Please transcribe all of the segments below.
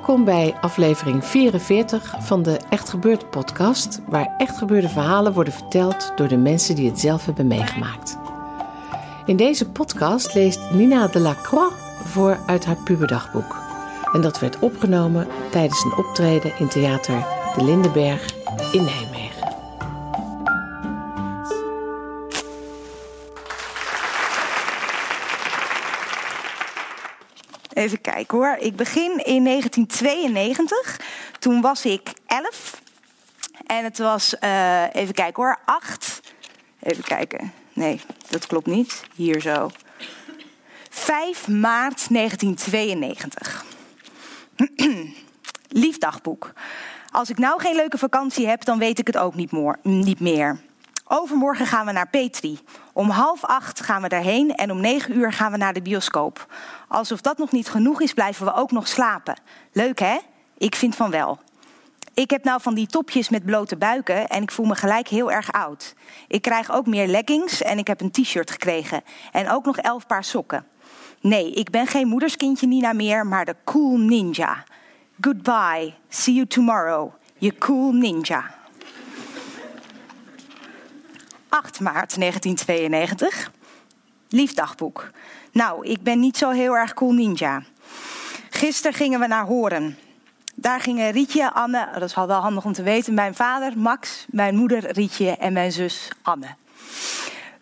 Welkom bij aflevering 44 van de Echt Gebeurd podcast, waar echt gebeurde verhalen worden verteld door de mensen die het zelf hebben meegemaakt. In deze podcast leest Nina de Lacroix voor uit haar puberdagboek. En dat werd opgenomen tijdens een optreden in theater De Lindenberg in Nijmegen. Kijken hoor. Ik begin in 1992. Toen was ik 11. En het was, eh, even kijken hoor, 8. Even kijken. Nee, dat klopt niet. Hier zo. 5 maart 1992. Lief dagboek. Als ik nou geen leuke vakantie heb, dan weet ik het ook niet, niet meer. Overmorgen gaan we naar Petri. Om half acht gaan we daarheen en om negen uur gaan we naar de bioscoop. Alsof dat nog niet genoeg is, blijven we ook nog slapen. Leuk hè? Ik vind van wel. Ik heb nou van die topjes met blote buiken en ik voel me gelijk heel erg oud. Ik krijg ook meer leggings en ik heb een t-shirt gekregen. En ook nog elf paar sokken. Nee, ik ben geen moederskindje Nina meer, maar de cool ninja. Goodbye, see you tomorrow, you cool ninja. 8 maart 1992. Lief dagboek. Nou, ik ben niet zo heel erg cool ninja. Gisteren gingen we naar Horen. Daar gingen Rietje, Anne, dat is wel handig om te weten, mijn vader Max, mijn moeder Rietje en mijn zus Anne.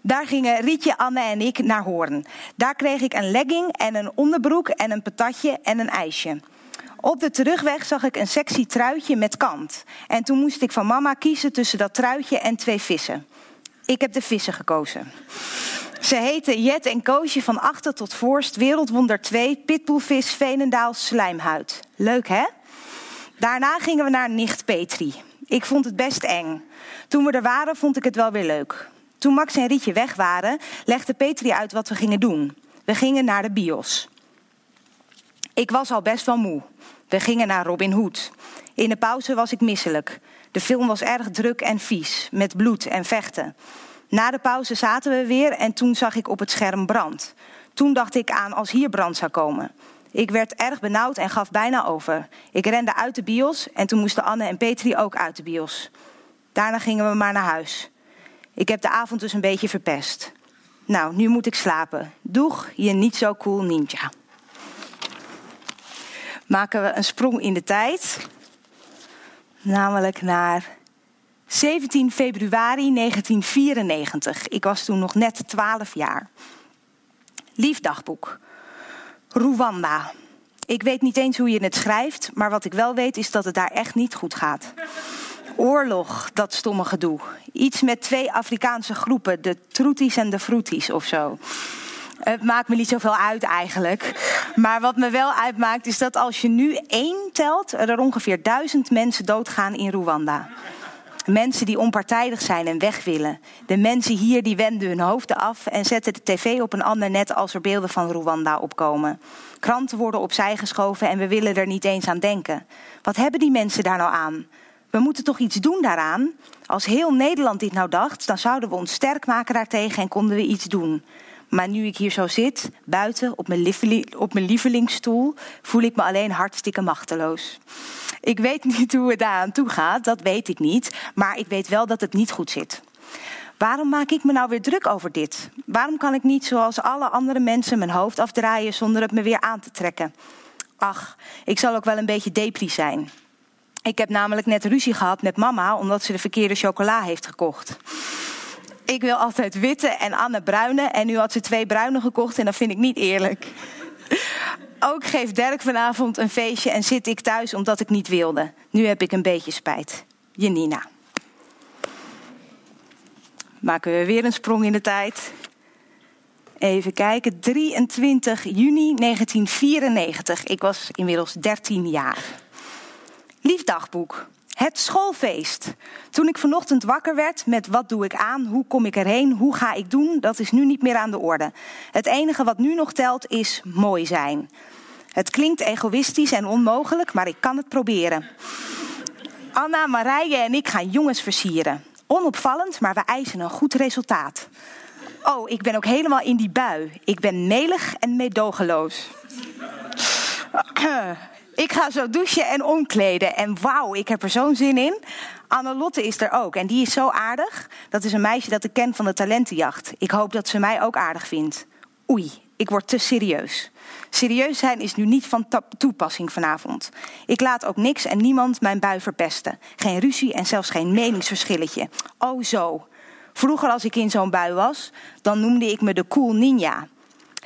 Daar gingen Rietje, Anne en ik naar Hoorn. Daar kreeg ik een legging en een onderbroek en een patatje en een ijsje. Op de terugweg zag ik een sexy truitje met kant. En toen moest ik van mama kiezen tussen dat truitje en twee vissen. Ik heb de vissen gekozen. Ze heten Jet en Koosje van achter tot voorst, Wereldwonder 2, Pitbullvis, Veenendaal, Slijmhuid. Leuk hè? Daarna gingen we naar Nicht Petri. Ik vond het best eng. Toen we er waren, vond ik het wel weer leuk. Toen Max en Rietje weg waren, legde Petri uit wat we gingen doen. We gingen naar de bios. Ik was al best wel moe. We gingen naar Robin Hood. In de pauze was ik misselijk. De film was erg druk en vies, met bloed en vechten. Na de pauze zaten we weer en toen zag ik op het scherm brand. Toen dacht ik aan als hier brand zou komen. Ik werd erg benauwd en gaf bijna over. Ik rende uit de bios en toen moesten Anne en Petri ook uit de bios. Daarna gingen we maar naar huis. Ik heb de avond dus een beetje verpest. Nou, nu moet ik slapen. Doeg, je niet zo cool ninja. Maken we een sprong in de tijd. Namelijk naar 17 februari 1994. Ik was toen nog net 12 jaar. Lief dagboek. Rwanda. Ik weet niet eens hoe je het schrijft, maar wat ik wel weet is dat het daar echt niet goed gaat. Oorlog, dat stomme gedoe. Iets met twee Afrikaanse groepen, de Troeties en de Vroeties of zo. Het maakt me niet zoveel uit eigenlijk. Maar wat me wel uitmaakt is dat als je nu één telt, er ongeveer duizend mensen doodgaan in Rwanda. Mensen die onpartijdig zijn en weg willen. De mensen hier die wenden hun hoofden af en zetten de tv op een ander net als er beelden van Rwanda opkomen. Kranten worden opzij geschoven en we willen er niet eens aan denken. Wat hebben die mensen daar nou aan? We moeten toch iets doen daaraan? Als heel Nederland dit nou dacht, dan zouden we ons sterk maken daartegen en konden we iets doen. Maar nu ik hier zo zit, buiten op mijn, op mijn lievelingsstoel, voel ik me alleen hartstikke machteloos. Ik weet niet hoe het daar aan toe gaat, dat weet ik niet. Maar ik weet wel dat het niet goed zit. Waarom maak ik me nou weer druk over dit? Waarom kan ik niet zoals alle andere mensen mijn hoofd afdraaien zonder het me weer aan te trekken? Ach, ik zal ook wel een beetje depri zijn. Ik heb namelijk net ruzie gehad met mama omdat ze de verkeerde chocola heeft gekocht. Ik wil altijd witte en Anne bruine. En nu had ze twee bruine gekocht en dat vind ik niet eerlijk. Ook geeft Dirk vanavond een feestje en zit ik thuis omdat ik niet wilde. Nu heb ik een beetje spijt. Janina. Maken we weer een sprong in de tijd. Even kijken, 23 juni 1994. Ik was inmiddels 13 jaar. Lief dagboek. Het schoolfeest. Toen ik vanochtend wakker werd met wat doe ik aan, hoe kom ik erheen, hoe ga ik doen, dat is nu niet meer aan de orde. Het enige wat nu nog telt is mooi zijn. Het klinkt egoïstisch en onmogelijk, maar ik kan het proberen. Anna, Marije en ik gaan jongens versieren. Onopvallend, maar we eisen een goed resultaat. Oh, ik ben ook helemaal in die bui. Ik ben melig en meedogenloos. Ik ga zo douchen en omkleden. En wauw, ik heb er zo'n zin in. Annelotte is er ook. En die is zo aardig. Dat is een meisje dat ik ken van de talentenjacht. Ik hoop dat ze mij ook aardig vindt. Oei, ik word te serieus. Serieus zijn is nu niet van toepassing vanavond. Ik laat ook niks en niemand mijn bui verpesten. Geen ruzie en zelfs geen meningsverschilletje. Oh zo. Vroeger als ik in zo'n bui was, dan noemde ik me de cool ninja.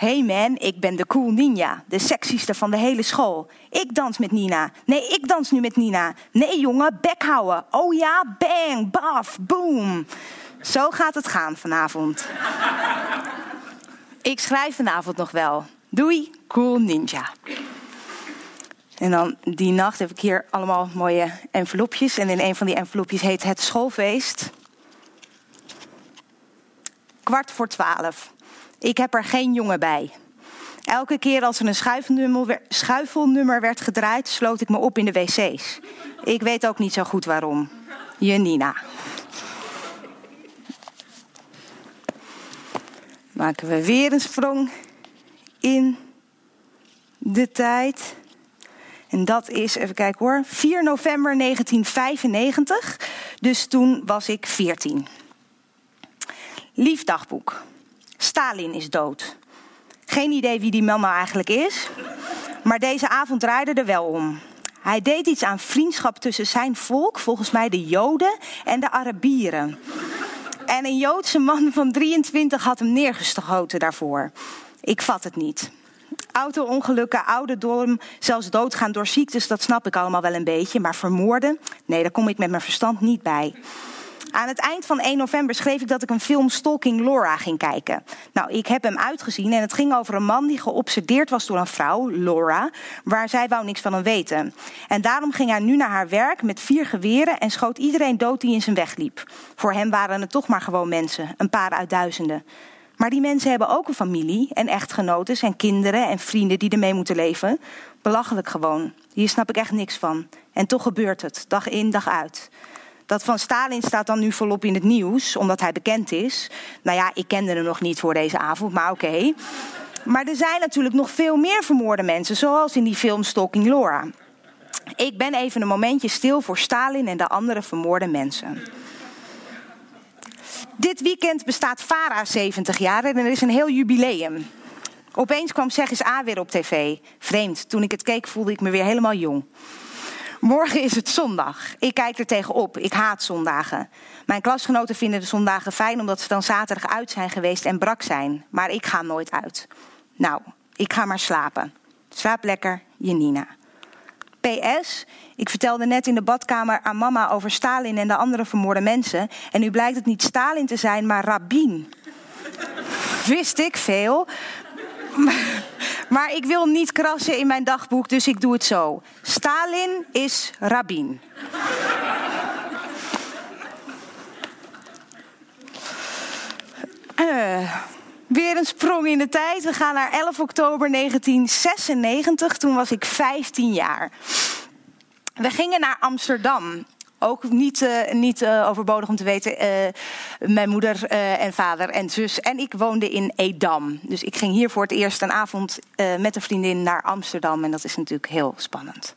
Hey man, ik ben de cool ninja, de sexieste van de hele school. Ik dans met Nina. Nee, ik dans nu met Nina. Nee jongen, bek houden. Oh ja, bang, baf, boom. Zo gaat het gaan vanavond. ik schrijf vanavond nog wel. Doei, cool ninja. En dan die nacht heb ik hier allemaal mooie envelopjes. En in een van die envelopjes heet het schoolfeest. Kwart voor twaalf. Ik heb er geen jongen bij. Elke keer als er een schuifelnummer, werd gedraaid, sloot ik me op in de wc's. Ik weet ook niet zo goed waarom. Janina. Maken we weer een sprong in de tijd. En dat is, even kijken hoor, 4 november 1995. Dus toen was ik 14. Lief dagboek. Stalin is dood. Geen idee wie die man nou eigenlijk is. Maar deze avond draaide er wel om. Hij deed iets aan vriendschap tussen zijn volk, volgens mij de Joden en de Arabieren. En een Joodse man van 23 had hem neergestoten daarvoor. Ik vat het niet. Auto-ongelukken, ouderdom, zelfs doodgaan door ziektes, dat snap ik allemaal wel een beetje. Maar vermoorden? Nee, daar kom ik met mijn verstand niet bij. Aan het eind van 1 november schreef ik dat ik een film Stalking Laura ging kijken. Nou, ik heb hem uitgezien en het ging over een man die geobsedeerd was door een vrouw, Laura, waar zij wou niks van hem weten. En daarom ging hij nu naar haar werk met vier geweren en schoot iedereen dood die in zijn weg liep. Voor hem waren het toch maar gewoon mensen, een paar uit duizenden. Maar die mensen hebben ook een familie en echtgenoten en kinderen en vrienden die ermee moeten leven. Belachelijk gewoon. Hier snap ik echt niks van. En toch gebeurt het, dag in, dag uit. Dat van Stalin staat dan nu volop in het nieuws, omdat hij bekend is. Nou ja, ik kende hem nog niet voor deze avond, maar oké. Maar er zijn natuurlijk nog veel meer vermoorde mensen, zoals in die film Stalking Laura. Ik ben even een momentje stil voor Stalin en de andere vermoorde mensen. Dit weekend bestaat Farah 70 jaar en er is een heel jubileum. Opeens kwam Zeg eens A weer op tv. Vreemd, toen ik het keek voelde ik me weer helemaal jong. Morgen is het zondag. Ik kijk er tegenop. Ik haat zondagen. Mijn klasgenoten vinden de zondagen fijn omdat ze dan zaterdag uit zijn geweest en brak zijn. Maar ik ga nooit uit. Nou, ik ga maar slapen. Slaap lekker, Janina. PS, ik vertelde net in de badkamer aan mama over Stalin en de andere vermoorde mensen. En nu blijkt het niet Stalin te zijn, maar Rabin. Wist ik veel. Ik wil niet krassen in mijn dagboek, dus ik doe het zo. Stalin is Rabin. Uh, weer een sprong in de tijd. We gaan naar 11 oktober 1996. Toen was ik 15 jaar. We gingen naar Amsterdam ook niet, uh, niet uh, overbodig om te weten. Uh, mijn moeder en vader en zus en ik woonden in Edam. Dus ik ging hier voor het eerst een avond met een vriendin naar Amsterdam. En dat is natuurlijk heel spannend.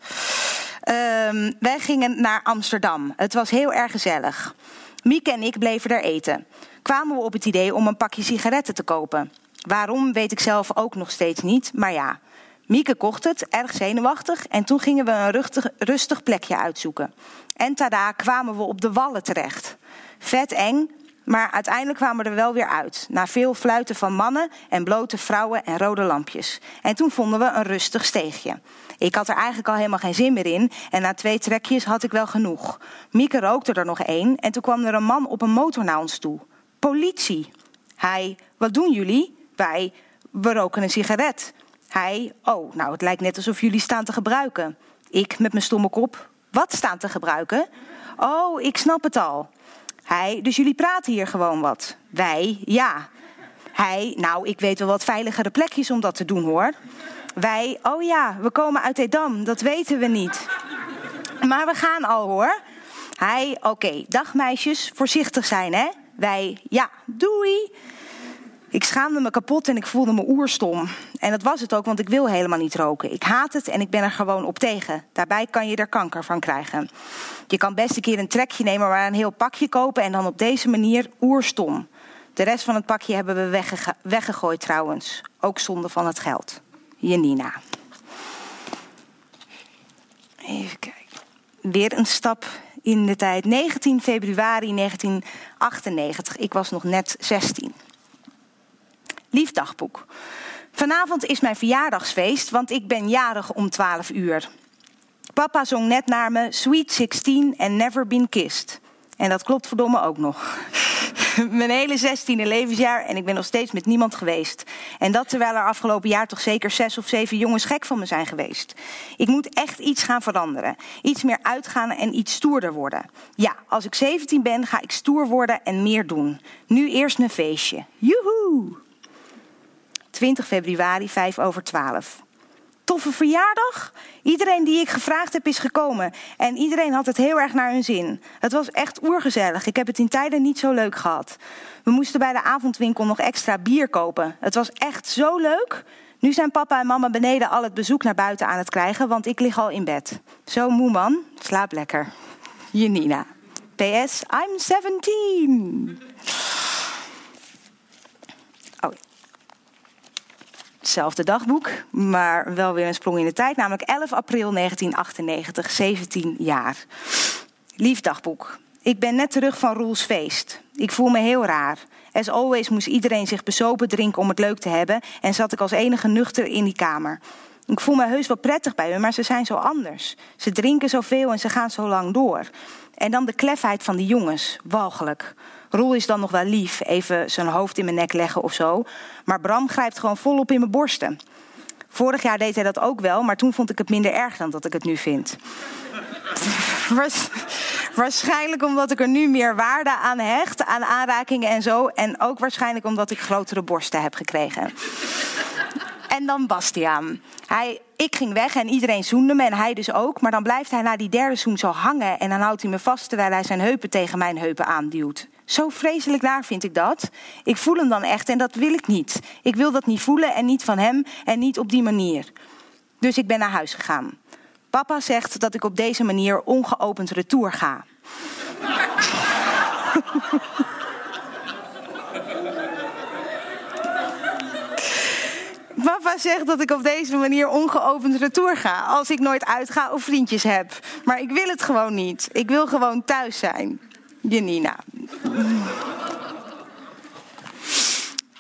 Ehm, wij gingen naar Amsterdam. Het was heel erg gezellig. Mieke en ik bleven er eten. Kwamen we op het idee om een pakje sigaretten te kopen. Waarom weet ik zelf ook nog steeds niet, maar ja. Mieke kocht het, erg zenuwachtig, en toen gingen we een rustig, rustig plekje uitzoeken. En tada, kwamen we op de wallen terecht. Vet eng, Maar uiteindelijk kwamen we er wel weer uit. Na veel fluiten van mannen en blote vrouwen en rode lampjes. En toen vonden we een rustig steegje. Ik had er eigenlijk al helemaal geen zin meer in. En na twee trekjes had ik wel genoeg. Mieke rookte er nog één. En toen kwam er een man op een motor naar ons toe. Politie. Hij, wat doen jullie? Wij, we roken een sigaret. Hij, oh, nou het lijkt net alsof jullie staan te gebruiken. Ik met mijn stomme kop, wat staan te gebruiken? Oh, ik snap het al. Hij, dus jullie praten hier gewoon wat. Wij, ja. Hij, nou, ik weet wel wat veiligere plekjes om dat te doen hoor. Wij, oh ja, we komen uit Edam, dat weten we niet. Maar we gaan al hoor. Hij, oké, dag meisjes, voorzichtig zijn hè. Wij, ja, doei. Ik schaamde me kapot en ik voelde me oerstom. En dat was het ook, want ik wil helemaal niet roken. Ik haat het en ik ben er gewoon op tegen. Daarbij kan je er kanker van krijgen. Je kan best een keer een trekje nemen, maar een heel pakje kopen en dan op deze manier oerstom. De rest van het pakje hebben we weggegooid trouwens. Ook zonde van het geld. Janina. Even kijken. Weer een stap in de tijd. 19 februari 1998. Ik was nog net 16. Lief dagboek. Vanavond is mijn verjaardagsfeest, want ik ben jarig om 12 uur. Papa zong net naar me Sweet 16 and Never Been Kissed. En dat klopt verdomme ook nog. Mijn hele zestiende levensjaar en ik ben nog steeds met niemand geweest. En dat terwijl er afgelopen jaar toch zeker zes of zeven jongens gek van me zijn geweest. Ik moet echt iets gaan veranderen. Iets meer uitgaan en iets stoerder worden. Ja, als ik 17 ben ga ik stoer worden en meer doen. Nu eerst een feestje. Joehoe! 20 februari, 5 over 12. Toffe verjaardag. Iedereen die ik gevraagd heb is gekomen. En iedereen had het heel erg naar hun zin. Het was echt oergezellig. Ik heb het in tijden niet zo leuk gehad. We moesten bij de avondwinkel nog extra bier kopen. Het was echt zo leuk. Nu zijn papa en mama beneden al het bezoek naar buiten aan het krijgen, want ik lig al in bed. Zo moe man, slaap lekker. Janina. PS, I'm 17. Hetzelfde dagboek, maar wel weer een sprong in de tijd. Namelijk 11 april 1998, 17 jaar. Lief dagboek. Ik ben net terug van Roels feest. Ik voel me heel raar. As always moest iedereen zich besopen drinken om het leuk te hebben... en zat ik als enige nuchter in die kamer. Ik voel me heus wel prettig bij hun, maar ze zijn zo anders. Ze drinken zoveel en ze gaan zo lang door. En dan de klefheid van die jongens, walgelijk. Roel is dan nog wel lief, even zijn hoofd in mijn nek leggen of zo. Maar Bram grijpt gewoon volop in mijn borsten. Vorig jaar deed hij dat ook wel, maar toen vond ik het minder erg dan dat ik het nu vind. waarschijnlijk omdat ik er nu meer waarde aan hecht, aan aanrakingen en zo. En ook waarschijnlijk omdat ik grotere borsten heb gekregen. En dan Bastiaan. Hij, ik ging weg en iedereen zoende me en hij dus ook. Maar dan blijft hij na die derde zoen zo hangen. En dan houdt hij me vast terwijl hij zijn heupen tegen mijn heupen aanduwt. Zo vreselijk naar vind ik dat. Ik voel hem dan echt en dat wil ik niet. Ik wil dat niet voelen en niet van hem en niet op die manier. Dus ik ben naar huis gegaan. Papa zegt dat ik op deze manier ongeopend retour ga. Papa zegt dat ik op deze manier ongeopend retour ga. Als ik nooit uitga of vriendjes heb. Maar ik wil het gewoon niet. Ik wil gewoon thuis zijn. Janina.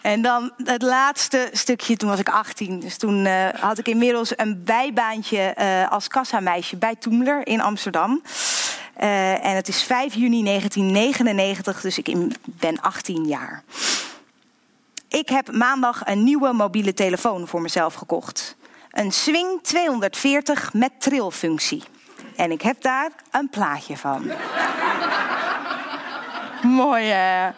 En dan het laatste stukje, toen was ik 18. Dus toen uh, had ik inmiddels een bijbaantje uh, als kassameisje bij Toemler in Amsterdam. Uh, en het is 5 juni 1999, dus ik ben 18 jaar. Ik heb maandag een nieuwe mobiele telefoon voor mezelf gekocht. Een Swing 240 met trilfunctie. En ik heb daar een plaatje van. Mooi hè?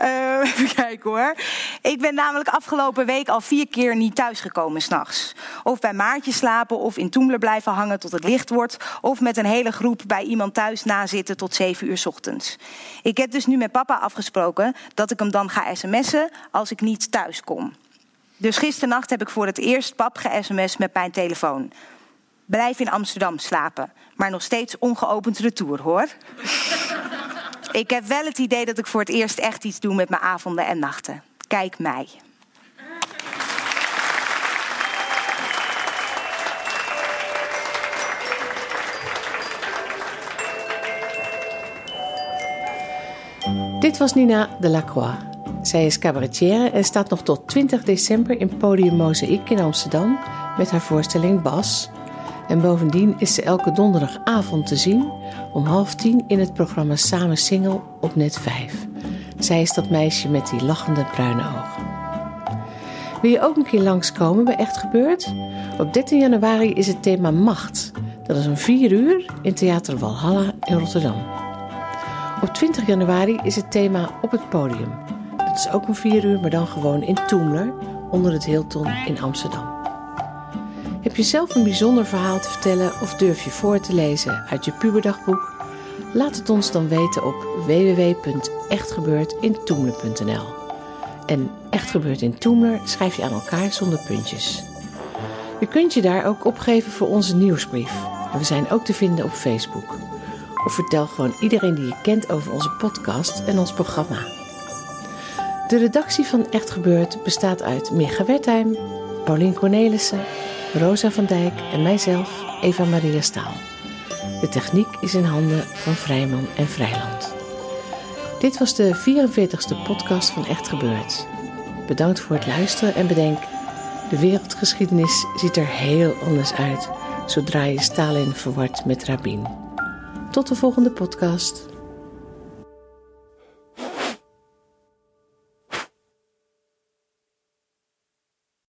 Uh, even kijken hoor. Ik ben namelijk afgelopen week al vier keer niet thuisgekomen s'nachts. Of bij Maartje slapen, of in Toemler blijven hangen tot het licht wordt. Of met een hele groep bij iemand thuis nazitten tot zeven uur ochtends. Ik heb dus nu met papa afgesproken dat ik hem dan ga sms'en als ik niet thuis kom. Dus gisternacht heb ik voor het eerst pap ge-sms met mijn telefoon. Blijf in Amsterdam slapen, maar nog steeds ongeopend retour hoor. Ik heb wel het idee dat ik voor het eerst echt iets doe met mijn avonden en nachten. Kijk mij. Dit was Nina de Lacroix. Zij is cabaretière en staat nog tot 20 december in Podium Mozaïek in Amsterdam met haar voorstelling Bas. En bovendien is ze elke donderdagavond te zien om half tien in het programma Samen Single op net 5. Zij is dat meisje met die lachende bruine ogen. Wil je ook een keer langskomen bij Echt Gebeurd? Op 13 januari is het thema Macht. Dat is om 4 uur in Theater Walhalla in Rotterdam. Op 20 januari is het thema Op het Podium. Dat is ook om 4 uur, maar dan gewoon in Toemler onder het Hilton in Amsterdam. Heb je zelf een bijzonder verhaal te vertellen of durf je voor te lezen uit je puberdagboek? Laat het ons dan weten op www.echtgebeurtintoemler.nl. En Echt Gebeurd in Toemler schrijf je aan elkaar zonder puntjes. Je kunt je daar ook opgeven voor onze nieuwsbrief. We zijn ook te vinden op Facebook. Of vertel gewoon iedereen die je kent over onze podcast en ons programma. De redactie van Echt Gebeurd bestaat uit Micha Wertheim, Paulien Cornelissen, Rosa van Dijk en mijzelf, Eva Maria Staal. De techniek is in handen van Vrijman en Vrijland. Dit was de 44ste podcast van Echt Gebeurd. Bedankt voor het luisteren en bedenk, de wereldgeschiedenis ziet er heel anders uit zodra je Stalin verward met Rabin. Tot de volgende podcast.